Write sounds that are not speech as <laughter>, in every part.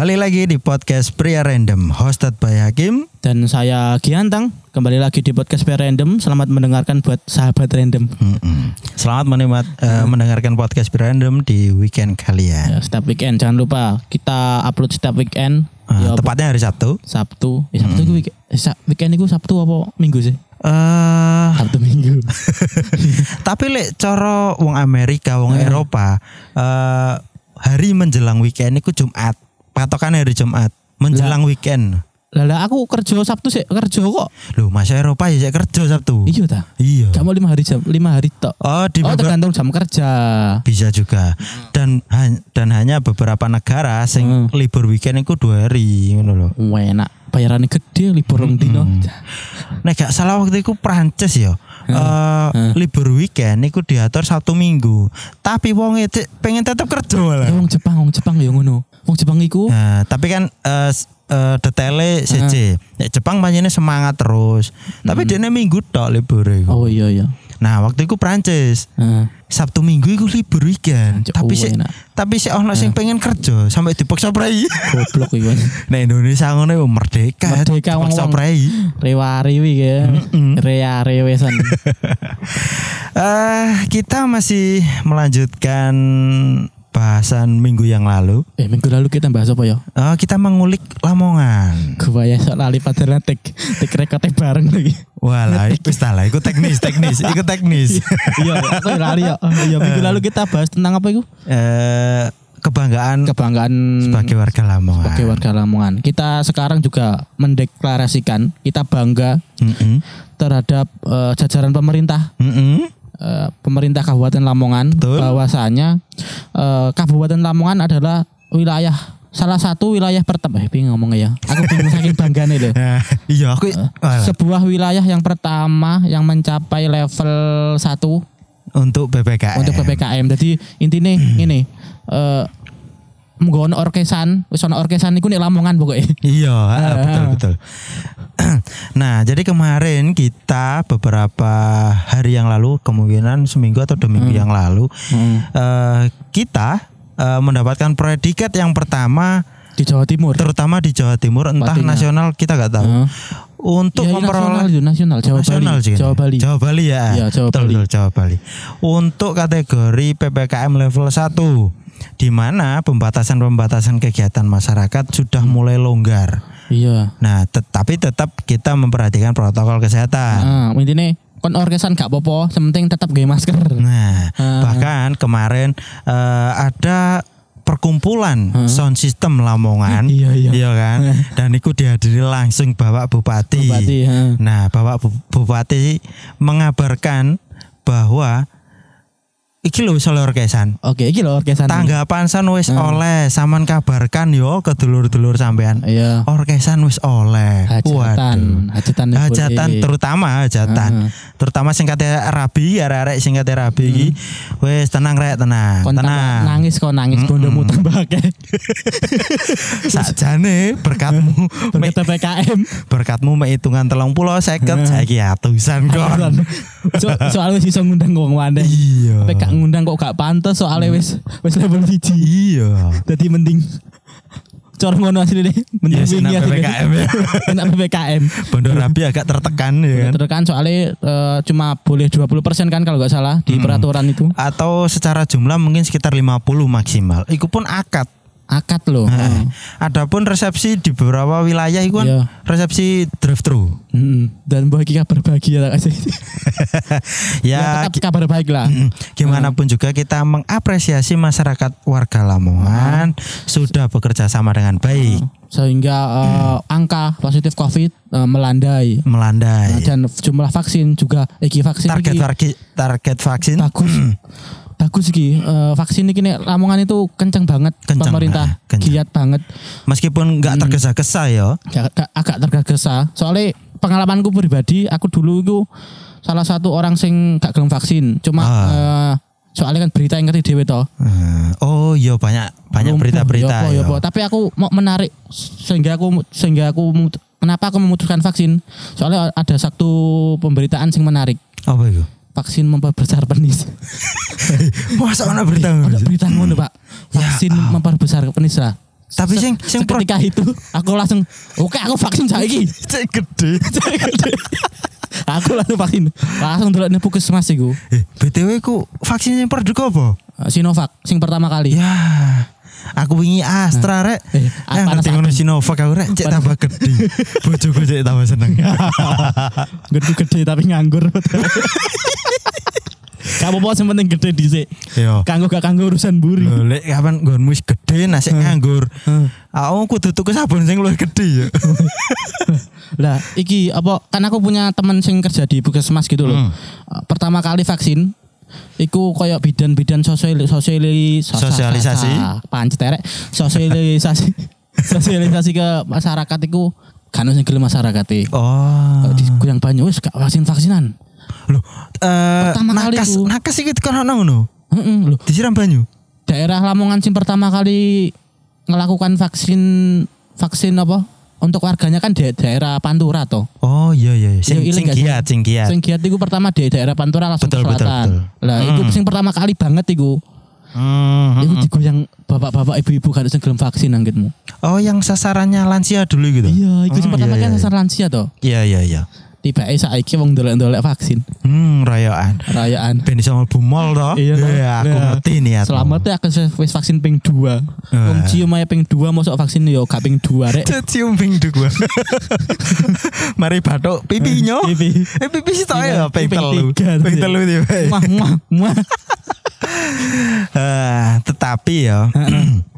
Kembali lagi di podcast Pria Random hosted by Hakim. Dan saya Giantang, kembali lagi di podcast Pria Random. Selamat mendengarkan buat sahabat random. Mm-mm. Selamat menikmat, eh, mendengarkan podcast Pria Random di weekend kalian. Ya, setiap weekend jangan lupa kita upload setiap weekend. Eh, ya, tepatnya hari Sabtu. Sabtu. Eh, Sabtu itu weekend, eh, weekend itu Sabtu apa Minggu sih? Eh, Sabtu Minggu. <laughs> tapi lek coro wong Amerika, wong Eh. Eropa, eh, hari menjelang weekend itu Jumat. Patokan hari Jumat menjelang weekend. Lala aku kerja Sabtu sih kerja kok. Loh, masa Eropa ya saya kerja Sabtu. Iya ta. Iya. Kamu lima hari jam, lima hari tok. Oh, di Oh tergantung jam kerja. bisa juga dan dan hanya beberapa negara sing Hmm. libur weekend itu dua hari ngono loh. Enak. Bayarannya gede libur rong dino. Nek gak salah waktu itu Prancis ya. Eh, libur weekend itu diatur Sabtu Minggu. Tapi wong itu pengen tetap kerja malah. Ya wong Jepang, wong Jepang ya ngono. Wong Jepang iku Nah, tapi kan s- eh, detailnya CC. Nek Jepang banyak semangat terus. Tapi dia minggu tok libur iku. Oh iya iya. Nah, waktu itu Prancis. Sabtu Minggu itu libur weekend. Tapi oh, sih tapi sih ono sing pengen kerja sampai dipaksa prai. Goblok iku. <laughs> Nah Indonesia ngono yo merdeka. Merdeka, paksa wong-wong. prai. Rewari ya. Rea rewesan. <laughs> Eh kita masih melanjutkan bahasan minggu yang lalu. eh minggu lalu kita bahas apa ya? Eh, kita mengulik Lamongan. Gua ya sok lali padahal tek tek rekotnya bareng lagi. Walah, itu salah. Itu teknis, teknis, itu teknis. Iya, aku lali ya. Iya, minggu lalu kita bahas tentang apa itu? Eh kebanggaan Kebanggaan sebagai warga Lamongan. sebagai warga Lamongan. Kita sekarang juga mendeklarasikan kita bangga Mm-mm. terhadap eh, jajaran pemerintah Mm-mm. Eh, pemerintah Kabupaten Lamongan Betul. bahwasanya eh, Kabupaten Lamongan adalah wilayah salah satu wilayah pertama. Eh bingung ngomongnya ya. Aku bingung saking bangganya <laughs> deh Nah, iya aku walah, sebuah wilayah yang pertama yang mencapai level 1 untuk BPKM. untuk PPKM jadi intinya ini eh menggon orkesan wis ana orkesan iku nek Lamongan pokoknya Iya, <laughs> ah, betul betul. <clears throat> nah, jadi kemarin kita beberapa hari yang lalu, kemungkinan seminggu atau dua minggu yang lalu, eh, kita eh, mendapatkan predikat yang pertama, di Jawa Timur terutama di Jawa Timur, entah Pastinya. nasional kita nggak tahu. Heeh. Untuk nasional memperoleh itu nasional Jawa nasional Bali. Jawa Bali Jawa Bali ya. Iya, Jawa betul, Bali. betul, Jawa Bali. Untuk kategori PPKM level 1 di mana pembatasan-pembatasan kegiatan masyarakat sudah mulai longgar. iya Nah, tetapi tetap kita memperhatikan protokol kesehatan. Nah, intinya kon orkesan gak apa-apa, sementing tetap gaya masker. Nah, Ah. bahkan kemarin eh, ada perkumpulan sound system Lamongan, Iya, iya. kan? Dan itu dihadiri langsung Bapak Bupati. Bupati, ha. Nah, Bapak Bu- Bupati mengabarkan bahwa iki lho wis oleh orkesan. Oke, iki lho orkesan. Tanggapan san wis oleh, saman kabarkan yo ke dulur-dulur sampean. Iya. Orkesan wis oleh. Waduh. Hajatan, hajatan hajatan boleh. terutama hajatan Ah. terutama sing kate rabi arek-arek sing kate rabi iki wis tenang rek tenang Kon tenang nangis kok nangis bondomu tambah akeh. <laughs> sakjane berkatmu <laughs> Berkat PPKM. berkatmu me hitungan telung pulau seket saiki atusan kon So, soalnya iso ngundang wong wadah. iya gak ngundang kok gak pantes soalnya wis wis level 1. iya Jadi mending cor ngono asli deh. Mending Iya, sih, wingi. PPKM ya. <laughs> Enak PPKM. bondo rabi agak tertekan ya kan Terus kan soalnya eh, cuma boleh 20% kan kalau nggak salah di peraturan itu. atau secara jumlah mungkin sekitar 50 maksimal itu pun akad Akad loh. Nah, Adapun resepsi di beberapa wilayah itu kan Iya. resepsi drive thru. Mm, dan bagi kabar bahagia lah kasih. <laughs> ya ya, tetap kabar baik lah. Mm, Gimana pun juga kita mengapresiasi masyarakat warga Lamongan sudah bekerja sama dengan baik, Sehingga eh, angka positif COVID eh, melandai. melandai. Dan jumlah vaksin juga iki vaksin Target iki target target vaksin bagus. Bagus iki Eh, vaksin iki nek Lamongan itu kenceng banget Kenceng, pemerintah ah, kenceng. giat banget meskipun nggak tergesa-gesa ya. agak, agak- tergesa soalnya pengalamanku pribadi aku dulu itu salah satu orang sing gak gelem vaksin cuma Ah. eh, soalnya kan berita yang ngerti dewe toh Eh, Oh iya banyak banyak berita-berita. ya. tapi aku mau menarik sehingga aku sehingga aku kenapa aku memutuskan vaksin soalnya ada satu pemberitaan sing menarik Apa itu? Vaksin memperbesar penis <laughs> Masa ana berita ada ngono? berita ngono pak vaksin memperbesar penis lah Tapi sing sing ketika itu aku langsung oke aku vaksin saiki. <laughs> <laughs> cek gede. aku langsung vaksin. Langsung delok ning puskesmas iku. Eh, BTW ku vaksin yang produk apa? Sinovac sing pertama kali. Ya. Aku wingi Astra rek. Eh, panas ngerti ngono. Sinovac aku rek cek tambah gede. <laughs> Bojoku cek tambah seneng. <laughs> Gede-gede tapi nganggur. <laughs> Kamu mau yang penting gede dhisik. Yo. Kanggo gak kanggo urusan buri. Lek kapan nggonmu wis gede nasi nganggur. Aku kudu tuku sabun sing luwih gede ya. Lah, iki apa kan aku punya teman sing kerja di puskesmas gitu loh. Hmm. Pertama kali vaksin iku koyo bidan-bidan sosial sosiali sos- Sosialisasi. sa- pancet sosialisasi <laughs> sosialisasi ke masyarakat iku kan sing gelem masyarakat e. Oh. Di yang banyak wis gak vaksin vaksinan. Loh, eh Pertama kali nakas ku. nakas iki kan ono ngono. Heeh, lho. Disiram banyu. Daerah Lamongan sing pertama kali ngelakukan vaksin vaksin apa? Untuk warganya kan di daerah Pantura toh. Oh iya iya, iya. sing Iya, sing giat, sing giat. Sing giat iku pertama di daerah Pantura langsung Betul, ke betul, selatan. betul. Lah Hmm. itu sing pertama kali banget iku. Hmm, Iku hmm. digoyang bapak-bapak ibu-ibu kan sing gelem vaksin anggitmu. Oh, yang sasarannya lansia dulu gitu. Iya, iku sing Oh, pertama iya, kan iya. sasar lansia toh. Iya iya iya. Tiba eh saiki wong dolek-dolek vaksin. Hmm, rayaan. Rayaan. Ben iso mlebu mall toh. Iya, toh. aku Nah, ngerti nih ya. Selamat ya aku wis vaksin ping 2. Wong Wah. cium aja ping 2 mosok vaksin yo gak ping 2 rek. <laughs> cium ping gua. <laughs> Mari batuk pipinya. Pipi. Eh pipi sih tau Iya, ya ping ping telu. tiga Ping tadi. telu tiba. Muah muah muah. <laughs> Eh, tetapi ya <clears throat>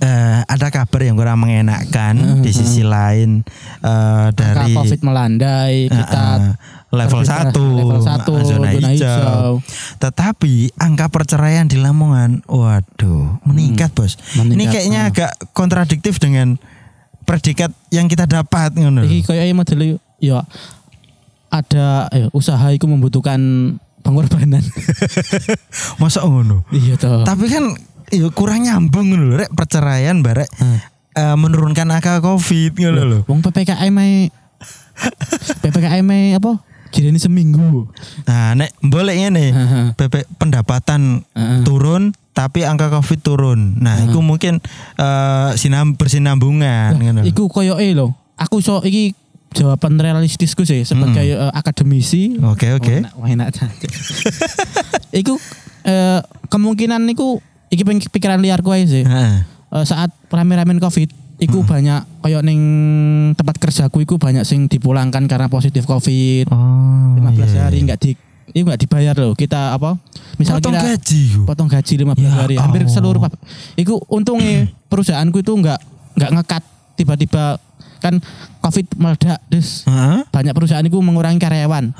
eh, ada kabar yang kurang mengenakan di sisi lain eh, dari Angka Covid melandai, kita eh, level terdeteksi 1 level satu, zona, zona hijau. hijau. Tetapi angka perceraian di Lamongan waduh meningkat, Bos. Ini meningkat, kayaknya ah. agak kontradiktif dengan predikat yang kita dapat ngono. Iki koyo model ya ada ya, usaha itu membutuhkan pengorbanan. <laughs> Masa ngono? iya toh. Tapi kan ya kurang nyambung lho, rek perceraian barek Hmm. eh, menurunkan angka Covid ngono lho. Wong PPKM ae PPKM ae apa? Kirani seminggu. Nah, nek boleh ngene, Heeh. PP pendapatan Heeh. turun tapi angka Covid turun. Nah, itu mungkin eh, sinam bersinambungan ngono. Iku koyo e lho. Aku so iki jawaban realistisku sih sebagai eh, akademisi. Oke, oke. Wah, enak, wah, enak. <laughs> iku eh, kemungkinan niku iki pikiran liarku aja sih. Heeh. Eh, saat rame-ramen Covid iku banyak koyo ning tempat kerjaku iku banyak sing dipulangkan karena positif Covid. Oh, 15 iya, hari iya. nggak di itu nggak dibayar loh. Kita apa? Misalnya Potong kita gaji. potong gaji 15 Ya hari hampir Allah. seluruh Iku untungnya perusahaanku itu nggak nggak ngekat tiba-tiba kan covid meledak terus Heeh. banyak perusahaan itu mengurangi karyawan.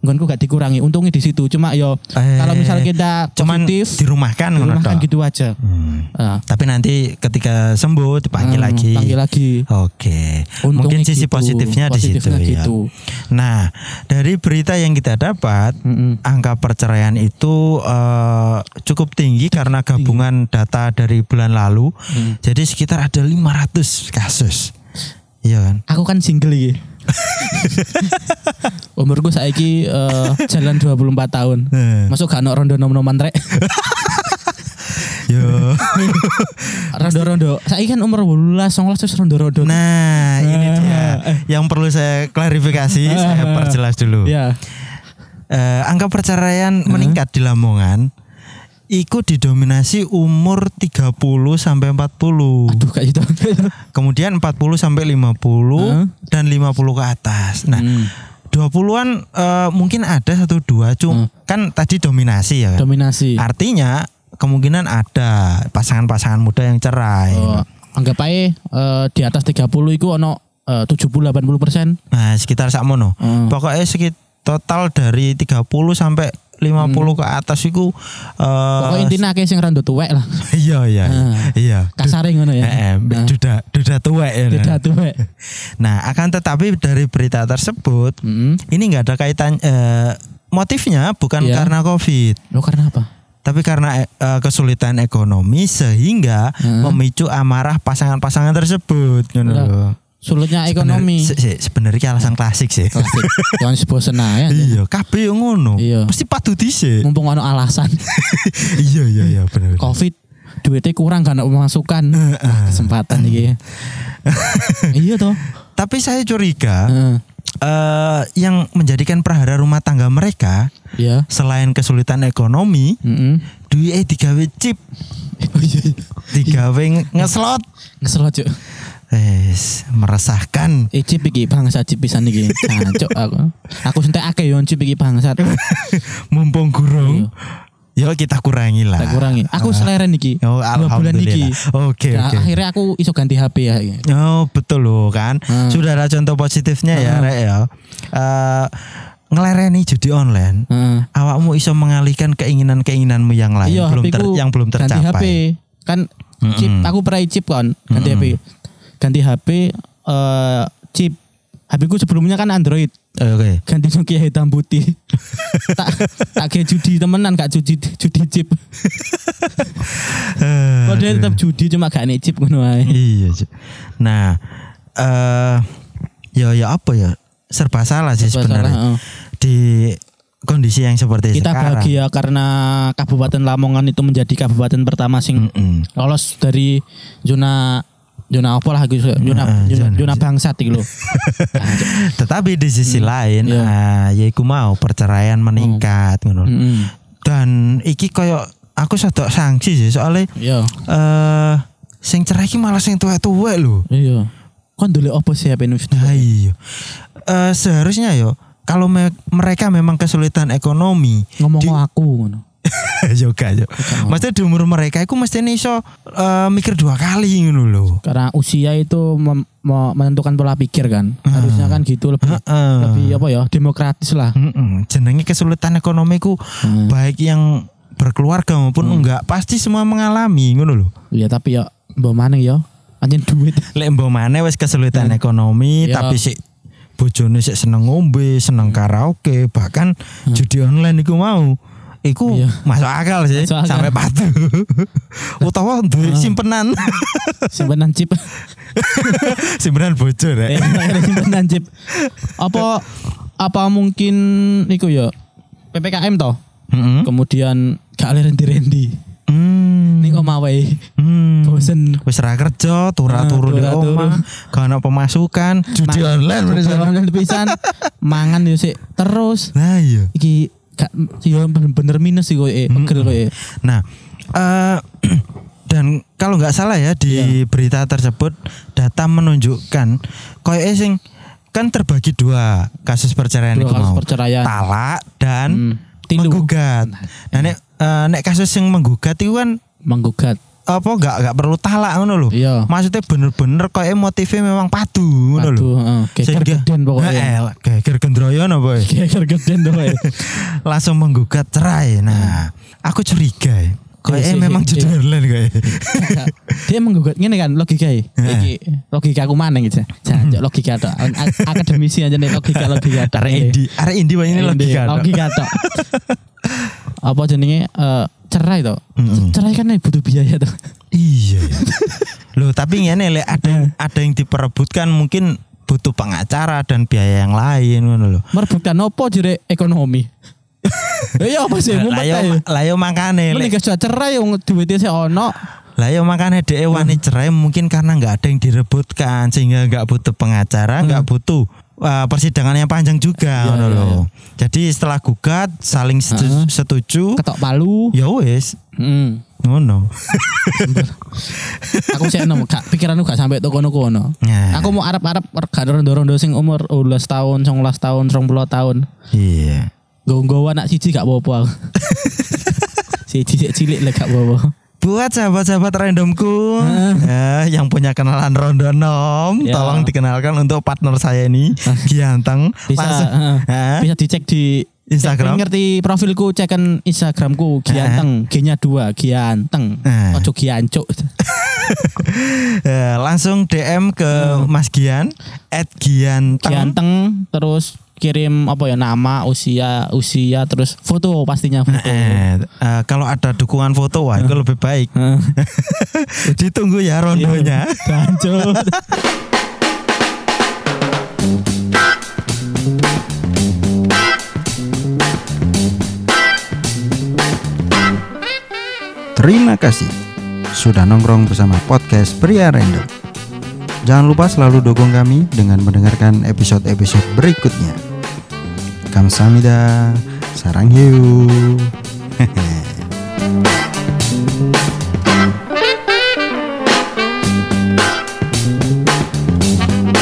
Nggonku gak dikurangi untungnya di situ cuma yo Eh, kalau misal kita Cuman positif dirumahkan ngono dirumahkan tok. gitu aja Hmm. Ah, Tapi nanti ketika sembuh dipanggil hmm, lagi. panggil lagi Oke. Untungnya Mungkin sisi gitu, positifnya di situ positifnya ya. gitu. Nah, dari berita yang kita dapat, Mm-mm. angka perceraian itu eh, cukup tinggi karena gabungan data dari bulan lalu. Hmm. Jadi sekitar ada 500 kasus. Iya kan? aku kan single iki <laughs> umurku saiki eh, jalan 24 tahun Eh, masuk gak ono rondo nom-noman rek <laughs> Yo. <laughs> rondo-rondo saiki kan umur 18 19 terus rondo-rondo Nah, ini dia Eh. yang perlu saya klarifikasi, saya perjelas dulu. ya Eh, angka perceraian meningkat di Lamongan. Iku didominasi umur 30 sampai 40. aduh kayak gitu <laughs> Kemudian 40 sampai 50 Heeh. dan 50 ke atas. Nah, Hmm. 20-an eh, mungkin ada satu dua cuma kan tadi dominasi ya kan. dominasi Artinya kemungkinan ada pasangan-pasangan muda yang cerai. Oh, anggap aja eh, di atas 30 itu ono eh, 70 80 persen Nah, sekitar sakmono. Hmm. Pokoknya sekitar total dari 30 sampai 50 ke atas itu eh, pokoknya intinya kayak sing rando tuwek lah <laughs> iya iya Ah. iya. kasare ngono ya Eh, Nah, duda duda tuwek ya. tidak tuwek <laughs> Nah, akan tetapi dari berita tersebut Hmm. ini nggak ada kaitan eh, motifnya bukan Iya. karena Covid, lo karena apa tapi karena eh, kesulitan ekonomi sehingga Hmm. memicu amarah pasangan-pasangan tersebut ngono. Sulitnya ekonomi Sebenar- se- se- Sebenarnya alasan klasik sih. klasik jangan bosen aja Iya, kabeh yo ngono. Iya. Mesti padu dhisik. mumpung ono alasan <laughs> iya iya iya benar. covid duitnya kurang kan pemasukan. Wah, kesempatan iki. <laughs> iya toh. Tapi saya curiga eh yang menjadikan prahara rumah tangga mereka Iya. selain kesulitan ekonomi, Heeh. duitnya digawe chip, <laughs> Oh iya. digawe nge- ngeslot. Ngeselot cuk. Wes, meresahkan. Iki bangsa chip pisan iki. <laughs> Cancuk aku. Aku sentek akeh yo chip iki bangsat. <laughs> Mumpung gurung. Ya kita kurangi lah. Tak kurangi. Aku seleren iki. Oh, Dua bulan iki. Oke, Ya, oke. Akhirnya aku iso ganti HP ya. Oh, betul loh kan. Hmm. Sudah ada contoh positifnya ya, Hmm. Rek ya. Eh ngelereni judi online. Heeh. Awakmu iso mengalihkan keinginan-keinginanmu yang lain Iya, belum ter- yang belum Ganti HP. tercapai. Kan chip Mm-mm. aku pernah chip kan, ganti Mm-mm. HP. Ganti HP eh chip. HP ku sebelumnya kan Android. Eh, Oke. Ganti Nokia hitam putih. <laughs> tak tak kayak judi temenan gak judi judi chip. <laughs> Padahal tetap judi cuma gak nek chip ngono ae. Iya. Nah, eh ya ya apa ya? Serba salah sih Serba sebenarnya. salah, heeh. Di kondisi yang seperti Kita sekarang. bahagia karena Kabupaten Lamongan itu menjadi kabupaten pertama sing Mm-mm. lolos dari zona zona apa lah gitu zona Heeh, zona, zona- zona bangsat iki lho. <laughs> Nah, Tetapi di sisi lain, Iya. ah, ya iku mau perceraian meningkat ngono. Heeh. Dan iki koyo aku sadok sanksi sih soalnya Iya. eh sing cerai iki malah sing tuwek-tuwek lho. Iya. Kon dulu apa sih News? Nah, iya. Eh, seharusnya yo kalau me- mereka memang kesulitan ekonomi, Ngomong di- aku ngono. Juga <laughs> yo. Maksudnya di umur mereka itu mesti iso eh, mikir dua kali ngono lho. Karena usia itu mem- me- menentukan pola pikir kan. Harusnya kan gitu lebih Heeh. lebih apa ya? Demokratis lah. Mm-mm. Jenenge kesulitan ekonomiku Hmm. baik yang berkeluarga maupun enggak pasti semua mengalami ngono lho. Iya tapi ya mbok maneh ya. Anjen duit. <laughs> Lek mbok maneh wis kesulitan ekonomi Ya. tapi sik bojone sik seneng ngombe, seneng karaoke, bahkan judi online iku mau. Iku Iya. masuk akal sih Masuk akal. sampai patuh. <laughs> Utawa duwe simpenan. Simpenan chip. <laughs> simpenan bocor ya. simpenan chip. Apa apa mungkin iku ya PPKM toh? Heeh. Kemudian gak rendi-rendi. Hmm. Ning omah wae. Hmm. Bosen. Wis ra kerja, turu-turu di Ah, turu-turu. omah, gak ono pemasukan, judi. Online pisan. Mangan yo sik terus. Nah iya. Iki yo bener-bener minus sih kowe, eh, pegel kowe. Nah, eh <clears throat> dan kalau nggak salah ya di berita tersebut data menunjukkan koyo sing kan terbagi dua kasus perceraian Dua kasus mau. perceraian. Talak dan Hmm. Tilu. menggugat. Nah, nek eh, nek kasus yang menggugat itu kan Menggugat. Apa nggak nggak perlu talak ngono lho. Iya. Maksudnya bener-bener koyo motifnya memang padu ngono lho. Aduh, heeh. Geden pokoknya. Heeh, geger gendroyo no boy. <laughs> Geger geden tuh <laughs> kowe. Langsung menggugat cerai. Nah, aku curiga ya. Kayaknya Eh, si- memang si- judi online kayak. Dia menggugat ngene kan logika. Iki logika aku mana gitu. Jancuk logika tok. Akademisi aja nih logika logika tok. Arek Indi, arek Indi ini Ini logika. Dok. Logika tok. <laughs> Apa jenenge eh, cerai toh? Cerai kan butuh biaya toh. Iya. <laughs> Loh, tapi ngene lek ada yang ada yang diperebutkan mungkin butuh pengacara dan biaya yang lain ngono lho. Merebutkan opo jere ekonomi. <laughs> Ya iya apa sih yo ae. lah yo makane Mending lek sudah cerai yang duitnya sih ono. lah yo makane dhek wani cerai mungkin karena nggak ada yang direbutkan sehingga nggak butuh pengacara, nggak butuh uh, persidangan yang panjang juga iya, lho. iya. Jadi setelah gugat saling setu- Heeh. setuju Ketok palu. ya wis Hmm. ngono. <laughs> Aku sih nemu gak pikiranku gak sampai toko kono. Nah. Aku mau Arab-Arab gak rondo-rondo sing umur 12 tahun, 19 tahun, 20 tahun. Iya. Gue anak siji gak apa-apa <laughs> siji cilik lah gak apa-apa. Buat sahabat-sahabat randomku ya, yang punya kenalan Rondo Nom, Ya. tolong dikenalkan untuk partner saya ini Gianteng. Bisa Langsung- heeh. Hah? bisa dicek di Instagram? Cek- ngerti profilku cekan Instagramku Gianteng, G-nya dua Gianteng. Heeh. Ojo Giancuk. <laughs> Ya, langsung DM ke Mas Gian at Gianteng. Gianteng terus kirim apa ya nama, usia, usia terus foto pastinya foto. Eh, eh, kalau ada dukungan foto wah itu lebih baik. Heeh. <laughs> Ditunggu ya rondonya. Gancuk. <laughs> Terima kasih sudah nongkrong bersama podcast Pria Random. Jangan lupa selalu dukung kami dengan mendengarkan episode-episode berikutnya. Kamsamida. Sarang hiu. Hehehe. <laughs>